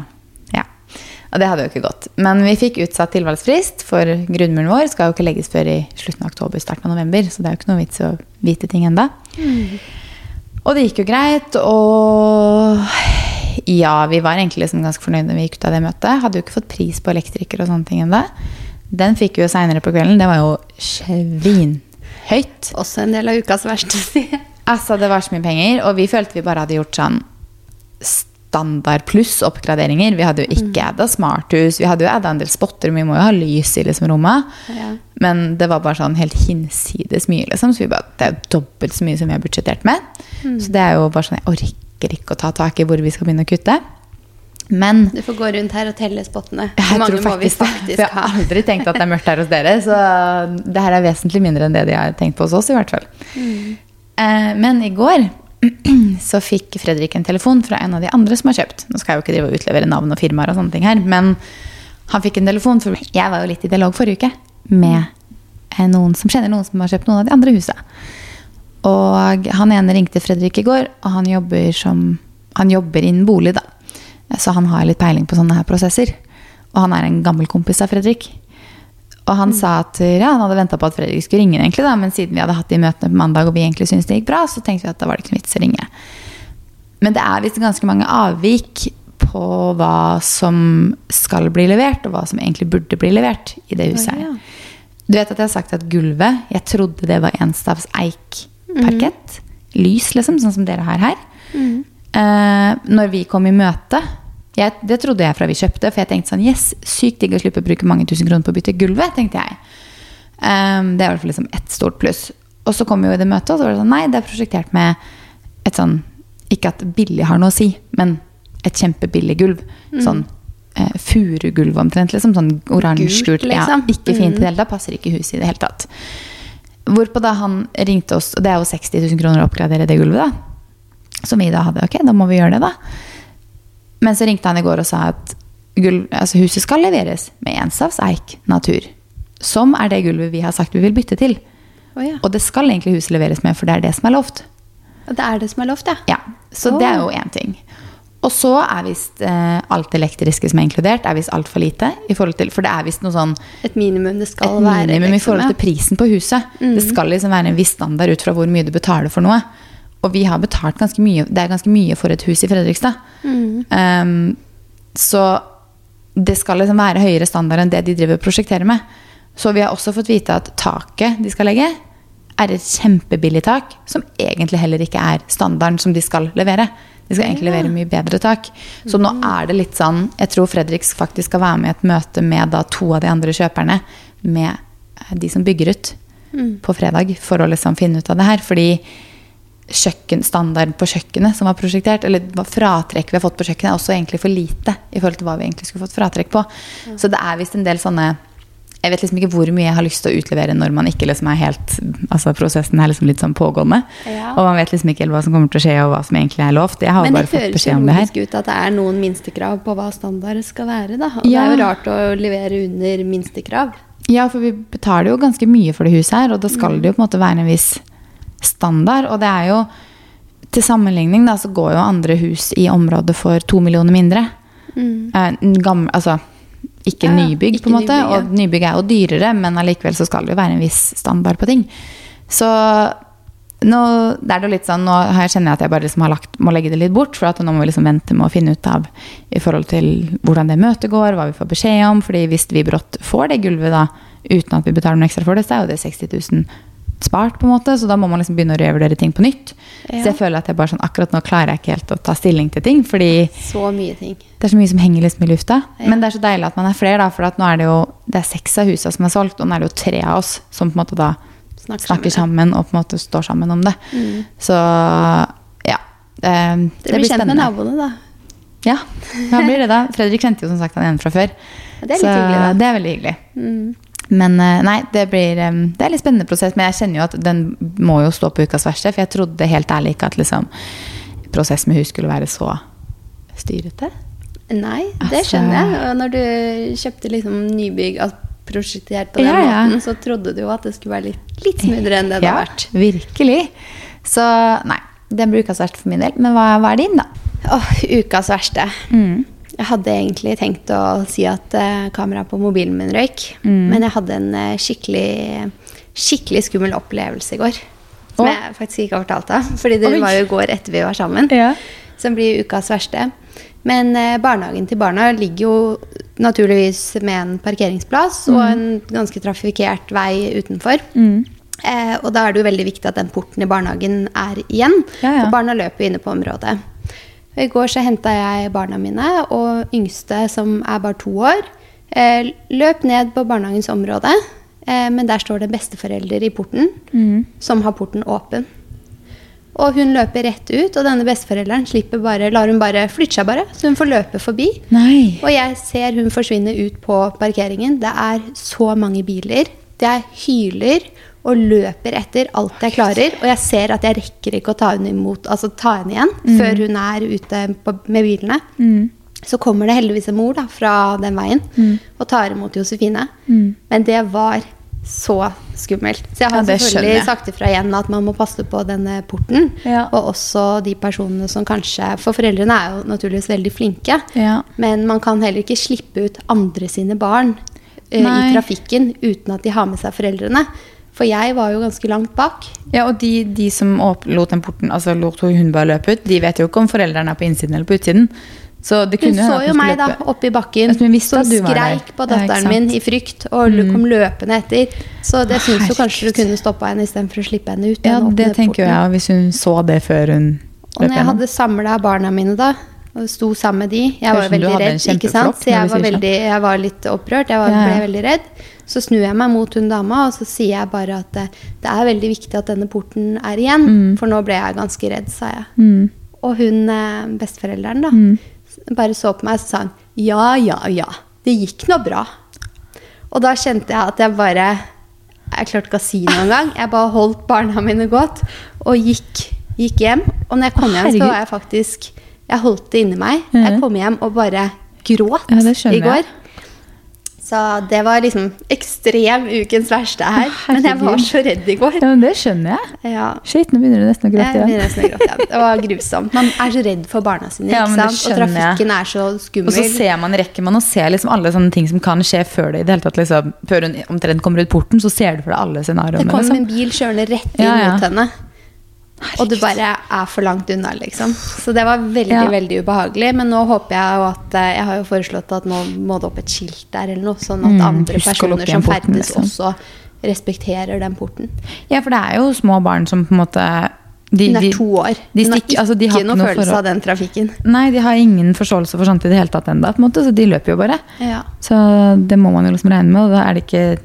Og det hadde jo ikke gått. Men vi fikk utsatt tilvalgsfrist, for grunnmuren vår skal jo ikke legges før i slutten av oktober, starten av november. Så det er jo ikke noe vits å vite ting enda. Og det gikk jo greit, og ja, vi var egentlig liksom ganske fornøyde når vi gikk ut av det møtet. Hadde jo ikke fått pris på elektriker og sånne ting ennå. Den fikk vi jo seinere på kvelden. Det var jo svinhøyt. Også en del av ukas verste, sier. Altså, det var så mye penger, og vi følte vi bare hadde gjort sånn standard pluss oppgraderinger. Vi hadde jo ikke adda smarthus, vi hadde jo adda en del spotter, vi må jo ha lys i liksom rommet. Ja. Men det var bare sånn helt hinsides mye, liksom. Så vi bare, det er jo dobbelt så mye som vi har budsjettert med. Så det er jo bare sånn, jeg orker ikke å ta tak i hvor vi skal begynne å kutte. Men Du får gå rundt her og telle spottene. Hvor mange tror må vi faktisk. For jeg har aldri tenkt at det er mørkt her hos dere. Så det her er vesentlig mindre enn det de har tenkt på hos oss, i hvert fall. Eh, men i går [clears throat] så fikk Fredrik en telefon fra en av de andre som har kjøpt. Nå skal jeg jo ikke drive og utlevere navn og firmaer og sånne ting her, men han fikk en telefon, for jeg var jo litt i dialog forrige uke med eh, noen som kjenner noen som har kjøpt noen av de andre husa. Og han ene ringte Fredrik i går, og han jobber, som, han jobber innen bolig, da. Så han har litt peiling på sånne her prosesser. Og han er en gammel kompis av Fredrik. Og han sa at ja, han hadde venta på at Fredrik skulle ringe, egentlig da, men siden vi hadde hatt de møtene på mandag og vi egentlig syntes det gikk bra, så tenkte vi at da var det ikke noe vits å ringe. Men det er visst ganske mange avvik på hva som skal bli levert, og hva som egentlig burde bli levert i det huset. her. Du vet at jeg har sagt at gulvet Jeg trodde det var enstavs eikparkett. Mm. Lys, liksom, sånn som dere har her. Eh, når vi kom i møte jeg, Det trodde jeg fra vi kjøpte, for jeg tenkte sånn Yes, sykt digg å slippe å bruke mange tusen kroner på å bytte gulvet, tenkte jeg. Um, det er i hvert fall liksom ett stort pluss. Og så kom vi jo i det møtet, og så var det sånn Nei, det er prosjektert med et sånn Ikke at billig har noe å si, men et kjempebillig gulv. Sånn eh, furugulv omtrent, liksom. Sånn oransje-gult. Liksom. Ja, ikke fint i det hele tatt. Passer ikke huset i det hele tatt. Hvorpå da han ringte oss, og det er jo 60 000 kroner å oppgradere det gulvet, da. Som vi da hadde. Ok, da må vi gjøre det, da. Men så ringte han i går og sa at gulv, altså huset skal leveres med ensavs eik natur. Som er det gulvet vi har sagt vi vil bytte til. Oh, ja. Og det skal egentlig huset leveres med, for det er det som er lovt. Det er det som er lovt, ja. Ja, Så oh. det er jo én ting. Og så er visst eh, alt elektriske som er inkludert, er visst altfor lite. I til, for det er visst noe sånn Et minimum det skal et være. Liksom, i forhold til prisen på huset. Det skal liksom være en viss standard ut fra hvor mye du betaler for noe. Og vi har betalt ganske mye, det er ganske mye for et hus i Fredrikstad. Um, så det skal liksom være høyere standard enn det de driver og prosjekterer med. Så vi har også fått vite at taket de skal legge, er et kjempebillig tak, som egentlig heller ikke er standarden som de skal levere. De skal egentlig levere mye bedre tak. Så nå er det litt sånn Jeg tror Fredriks faktisk skal være med i et møte med da to av de andre kjøperne, med de som bygger ut, på fredag, for å liksom finne ut av det her. Fordi kjøkkenstandard på kjøkkenet som var prosjektert, eller fratrekk vi har fått på kjøkkenet, er også egentlig for lite i forhold til hva vi egentlig skulle fått fratrekk på. Så det er visst en del sånne Jeg vet liksom ikke hvor mye jeg har lyst til å utlevere når man ikke liksom er helt Altså prosessen er liksom litt sånn pågående. Ja. Og man vet liksom ikke hva som kommer til å skje, og hva som egentlig er lovt. Jeg har Men det bare fått beskjed om det her. logisk ut at det er noen minstekrav på hva standard skal være. Da. Og det er jo rart å levere under minstekrav. Ja, for vi betaler jo ganske mye for det huset her, og da skal det jo på en måte være en viss standard. Og det er jo Til sammenligning da, så går jo andre hus i området for to millioner mindre. Eh, Gamle, altså ikke Ja, nybygg, på en måte. nybygg, ja. Og nybygg er jo dyrere, men allikevel så skal det jo være en viss standard på ting. Så nå det er det jo litt sånn, nå kjenner jeg at jeg bare liksom har lagt, må legge det litt bort. For at nå må vi liksom vente med å finne ut av i forhold til hvordan det møtet går, hva vi får beskjed om. fordi hvis vi brått får det gulvet da, uten at vi betaler noe ekstra for det, så er jo det 60 000 spart. på en måte, Så da må man liksom begynne å revurdere ting på nytt. Ja. Så jeg føler at jeg bare sånn, akkurat nå klarer jeg ikke helt å ta stilling til ting. fordi Så mye ting. det er så mye som henger liksom i lufta. Ja. Men det er så deilig at man er flere, da, for at nå er det jo det er seks av husene som er solgt, og nå er det jo tre av oss som på en måte da Snakker snakker sammen, sammen og på en måte står sammen om det. Så ja. Det, det Dere blir blir kjent med naboene, da. Ja, [laughs] hva blir det da? Fredrik kjente jo som sagt han ene fra før. Ja, det er så hyggelig, det er veldig hyggelig. Mm. Men eh, nei, det blir Det er litt spennende prosess, men jeg kjenner jo at den må jo stå på ukas verste. For jeg trodde helt ærlig ikke at liksom prosess med hus skulle være så styrete. Nei, det Altså- skjønner jeg. Og når du kjøpte liksom nybygg altså prosjektert på den Ja, ja. måten, så trodde du jo at det skulle være litt, litt smoothere enn det det ja, har vært. virkelig. Så nei, det blir ukas verste for min del. Men hva, hva er din, da? Åh, ukas verste. Mm. Jeg hadde egentlig tenkt å si at eh, kameraet på mobilen min røyk. Mm. Men jeg hadde en eh, skikkelig, skikkelig skummel opplevelse i går. Som oh. jeg faktisk ikke har fortalt deg. Fordi det Oi. var jo i går etter vi var sammen. Ja. Som blir ukas verste. Men eh, barnehagen til barna ligger jo naturligvis med en parkeringsplass og en ganske trafikkert vei utenfor. Eh, og da er det jo veldig viktig at den porten i barnehagen er igjen. Ja, ja. For barna løper jo inne på området. I går så henta jeg barna mine, og yngste, som er bare to år, eh, løp ned på barnehagens område. Eh, men der står det besteforelder i porten, som har porten åpen. Og hun løper rett ut, og denne besteforelderen slipper bare, lar hun bare flytte seg bare, så hun får løpe forbi. Nei. Og jeg ser hun forsvinne ut på parkeringen. Det er så mange biler. Det er hyler og løper etter alt jeg klarer. Og jeg ser at jeg rekker ikke å ta henne imot, altså ta henne igjen før hun er ute på, med bilene. Så kommer det heldigvis en mor da, fra den veien og tar imot Josefine. Men det var så skummelt. Så jeg har Ja, selvfølgelig jeg. sagt ifra igjen at man må passe på denne porten. Ja. Og også de personene som kanskje For foreldrene er jo naturligvis veldig flinke. Ja. Men man kan heller ikke slippe ut andre sine barn eh, Nei. i trafikken uten at de har med seg foreldrene. For jeg var jo ganske langt bak. Ja, og de, de som lot den porten, altså lot hun bare løpe ut, de vet jo ikke om foreldrene er på innsiden eller på utsiden. Så det Hun så jo meg løpe- da oppi bakken, som skreik på datteren. Mm. min i frykt, og kom løpende etter. Så det syns jo kanskje du kunne stoppa henne istedenfor å slippe henne ut. Ja, det tenker porten. jeg, hvis hun så det før hun Og når jeg hadde samla barna mine da, og sto sammen med de Jeg var veldig redd, ikke sant? Så jeg var, sånn. veldig, jeg var litt opprørt. Jeg var, Ja, ja. ble veldig redd. Så snur jeg meg mot hun dama, og så sier jeg bare at det, det er veldig viktig at denne porten er igjen. Mm. For nå ble jeg ganske redd, sa jeg. Og hun eh, besteforelderen da, Mm. bare så på meg og sa hun, ja, ja, ja. Det gikk nå bra. Og da kjente jeg at jeg bare Jeg klarte ikke å si noe engang. Jeg bare holdt barna mine godt og gikk, gikk hjem. Og når jeg kom hjem, så var jeg faktisk Jeg holdt det inni meg. Mm. Jeg kom hjem og bare gråt Ja, i går. jeg. Så det var liksom ekstrem ukens verste her. Men jeg var så redd i går. Ja, men det skjønner jeg. Ja. Shit, nå begynner du nesten å Jeg gråte. begynner Ja. nesten å gråte. Ja. Det var grusomt. Man er så redd for barna sine, Ja, ikke sant? Og trafikken er så skummel. Og så ser man, rekker man å se liksom alle sånne ting som kan skje før det i det hele tatt liksom, Før hun omtrent kommer ut porten, så ser du for deg alle scenarioene. det kom liksom. en bil kjørende rett inn mot henne. Og du bare er for langt unna, liksom. Så det var veldig, Ja. veldig ubehagelig. Men nå håper jeg jo at eh, Jeg har jo foreslått at nå må det opp et skilt der, eller noe. Sånn at Mm, andre mm, personer som porten, ferdes, liksom. også respekterer den porten. Ja, for det er jo små barn som på en måte de, Hun er to år. de Hun har altså, de har ikke ikke noe noe følelse av den trafikken. Nei, de har ingen forståelse for sånt i det hele tatt ennå, en så de løper jo bare. Ja. Så det må man jo liksom regne med, og da er det ikke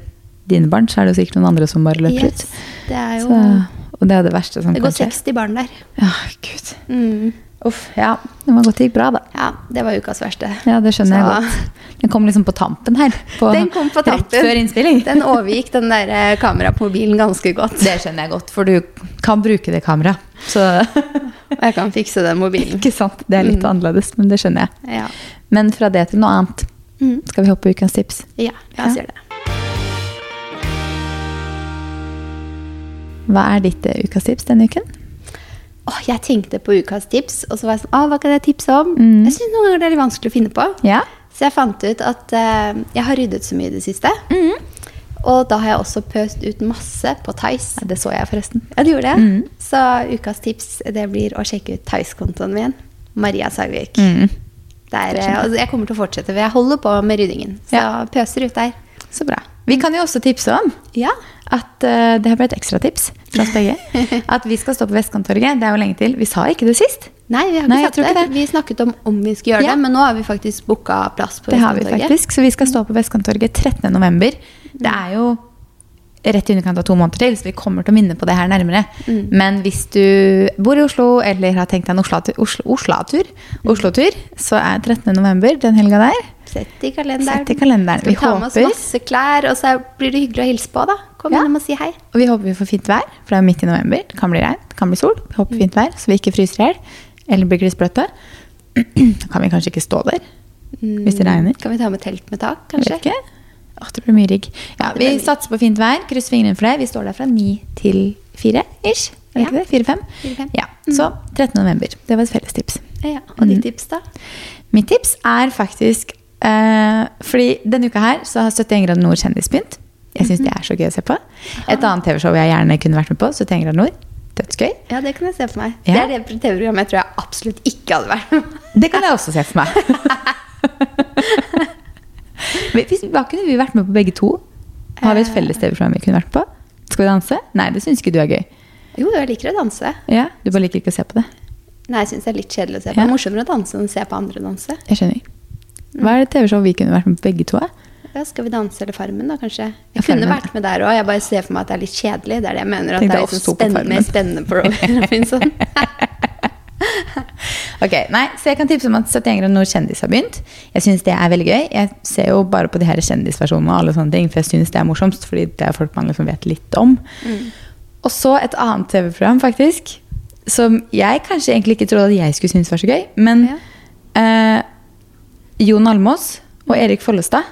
dine barn, så er det jo sikkert noen andre som bare løper Yes. ut. Det er jo Så, og det er det verste som Det går skje. 60 barn der. Ja, gud. Mm. Uff, ja. Det var godt det gikk bra, da. Ja, det var ukas verste. Ja, det skjønner jeg godt. Den kom liksom på tampen her. På, Den kom på tampen. Rett før innspilling. Den overgikk den der eh, kameraet på mobilen ganske godt. Det skjønner jeg godt, for du kan bruke det kameraet. Så [laughs] Og jeg kan fikse den mobilen. ikke sant. Det er litt Mm. annerledes, men det skjønner jeg. Ja. Men fra det til noe annet. Mm. Skal vi hoppe på ukens tips? ja, jeg Ja. gjøre det. Hva er ditt eh, ukas tips denne uken? Oh, jeg tenkte på ukas tips, og så var jeg sånn Åh, hva kan jeg tipse om? Mm. Jeg syns noen ganger det er litt vanskelig å finne på. Ja. Så jeg fant ut at uh, jeg har ryddet så mye i det siste. Og da har jeg også pøst ut masse på Tice. Ja, Det så jeg forresten. Ja, du gjorde det? Mm. Så ukas tips det blir å sjekke ut Tice-kontoen min. Maria Sagvik. Mm. Der, eh, altså, jeg kommer til å fortsette, for jeg holder på med ryddingen. Så Ja. pøser ut der. Så bra. Vi kan jo også tipse om Ja. at uh, det her ble et ekstratips fra oss begge. [laughs] At vi skal stå på Vestkanttorget. Det er jo lenge til. Vi sa ikke det sist. Nei, vi har ikke Nei, sagt det. ikke det. Vi snakket om om vi skulle gjøre Ja. det, men nå har vi faktisk booka plass på Det har vi faktisk. Så vi skal stå på Vestkanttorget 13. november. Det er jo rett i underkant av to måneder til, så vi kommer til å minne på det her nærmere. Mm. Men hvis du bor i Oslo eller har tenkt deg en Oslo-tur, Oslo, Oslo-tur, Mm. Oslo-tur, så er 13. november den helga der. Sett i kalenderen. Sett i kalenderen. Vi Vi ta med oss masse klær, og så blir det hyggelig å hilse på, da. Kom Ja. innom og si hei. Og vi håper vi får fint vær, for det er midt i november. Det kan bli regn, det kan bli sol. Vi håper fint vær, så vi ikke fryser i hjel eller blir klissbløte. [clears throat] Da kan vi kanskje ikke stå der hvis det regner. Kan vi ta med telt med tak, kanskje? Jeg vet ikke. Åh, det blir mye rigg. Ja, vi satser på fint vær. Krysser fingrene for det. Vi står der fra ni til fire ish. Er det Ja. ikke det? Fire-fem? Ja. Så 13. november. Det var et felles tips. Ja, og ditt Mm. tips, da? Mitt tips er faktisk eh, Fordi denne uka her så har 71 grader nord kjendis begynt. Jeg syns det er så gøy å se på. Et annet TV-show jeg gjerne kunne vært med på, 71 grader nord. Dødsgøy. Ja, det kan jeg se for meg. Ja. Det er det TV-programmet jeg tror jeg absolutt ikke hadde vært med på. Det kan jeg også se for meg. [laughs] Hvis- Hva kunne vi vært med på begge to? Har vi et felles TV-program vi kunne vært på? Skal vi danse? Nei, det syns ikke du er gøy. Jo, jeg liker å danse. Ja, Du bare liker ikke å se på det? Nei, jeg syns det er litt kjedelig å se på. Ja. Det er morsommere å danse enn å se på andre danse. Jeg skjønner. Hva er det TV-show vi kunne vært med på begge to? Ja, skal vi danse eller Farmen, da, kanskje? Jeg Ja, kunne vært med der òg. Jeg bare ser for meg at det er litt kjedelig. Det er det jeg mener. At Tenk det er liksom spennende, mer spennende på Robinson. [laughs] [laughs] Ok, nei, Så jeg kan tipse om at 71 grader nord kjendis har begynt. Jeg syns det er veldig gøy. Jeg ser jo bare på de her kjendisversjonene, og alle sånne ting, for jeg syns det er morsomst. Fordi det er folk man liksom vet litt om. Og så et annet TV-program, faktisk. Som jeg kanskje egentlig ikke trodde at jeg skulle synes var så gøy. Men eh, Jon Almås og Erik Follestad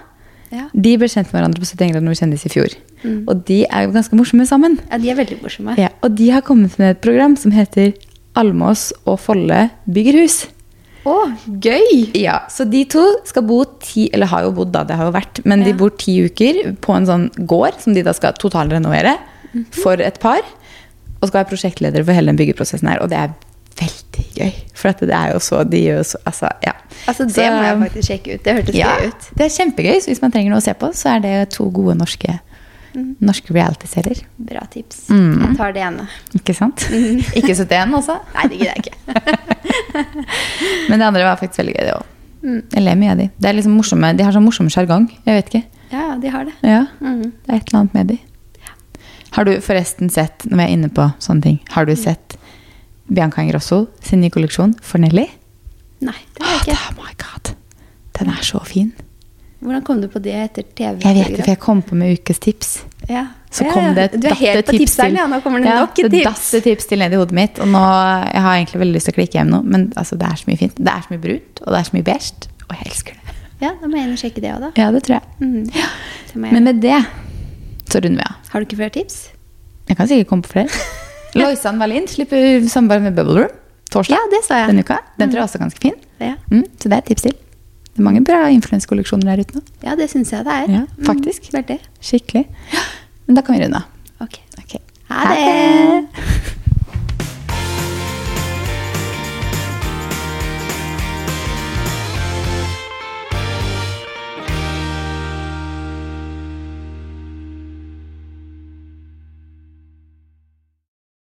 Ja. de ble kjent med hverandre på 71 grader nord kjendis i fjor. Mm. Og de er jo ganske morsomme sammen. ja, de er veldig morsomme. Ja, og de har kommet med et program som heter Almås og Folle bygger hus. Å, gøy! Ja, Så de to skal bo ti Eller har jo bodd, da, det har jo vært. Men de bor ti uker på en sånn gård som de da skal totalrenovere Mhm. for et par. Og skal være prosjektledere for hele den byggeprosessen her. Og det er veldig gøy. For at det er jo så De gjør jo så Altså, ja. Altså, Det Så- må jeg faktisk sjekke ut. Det hørtes ja, gøy ut. Det er kjempegøy. Så hvis man trenger noe å se på, så er det to gode norske, Mm. norske reality-serier. Bra tips. Mm. Jeg tar det ene. Ikke sant? [laughs] Ikke 71 også. [laughs] Nei, det gidder jeg ikke. [laughs] Men det andre var faktisk veldig gøy, det òg. Mm. Jeg ler mye av de. Det er liksom morsomme, de har sånn morsom sjargong. Jeg vet ikke. Ja, de har det. Ja, Mm. det er et eller annet med de. Har du forresten sett, når vi er inne på sånne ting, har du sett Bianca Ingrosso sin nye kolleksjon for Nelly? Nei, det har jeg ikke. oh my god. Den er så fin. Hvordan kom du på det etter TV? Jeg vet det, for jeg kom på med ukes tips. Ja. Så kom det et Du er tips tipseren, ja. Nå kommer det ja, nok et tips. tips til ned i hodet mitt. Og nå, jeg har egentlig veldig lyst til å klikke hjem nå, men altså, det er så mye fint. Det er så mye brunt, og det er så mye beige, og jeg elsker det. Ja, da må jeg inn og sjekke det òg, da. Ja, det tror jeg. Mm. Ja. Men med det så runder vi av. Har du ikke flere tips? Jeg kan sikkert komme på flere. [laughs] Loisan Wallin slipper samarbeid med Bubble Room torsdag Ja, det sa jeg. denne uka. Den tror jeg også er ganske fin. Ja, Mm, så det er et tips til. Det er mange bra influenskolleksjoner der ute nå. ja det syns jeg det er. Ja, faktisk. Mm. Skikkelig. Men da kan vi runde av. Ok. Ok. Ha det!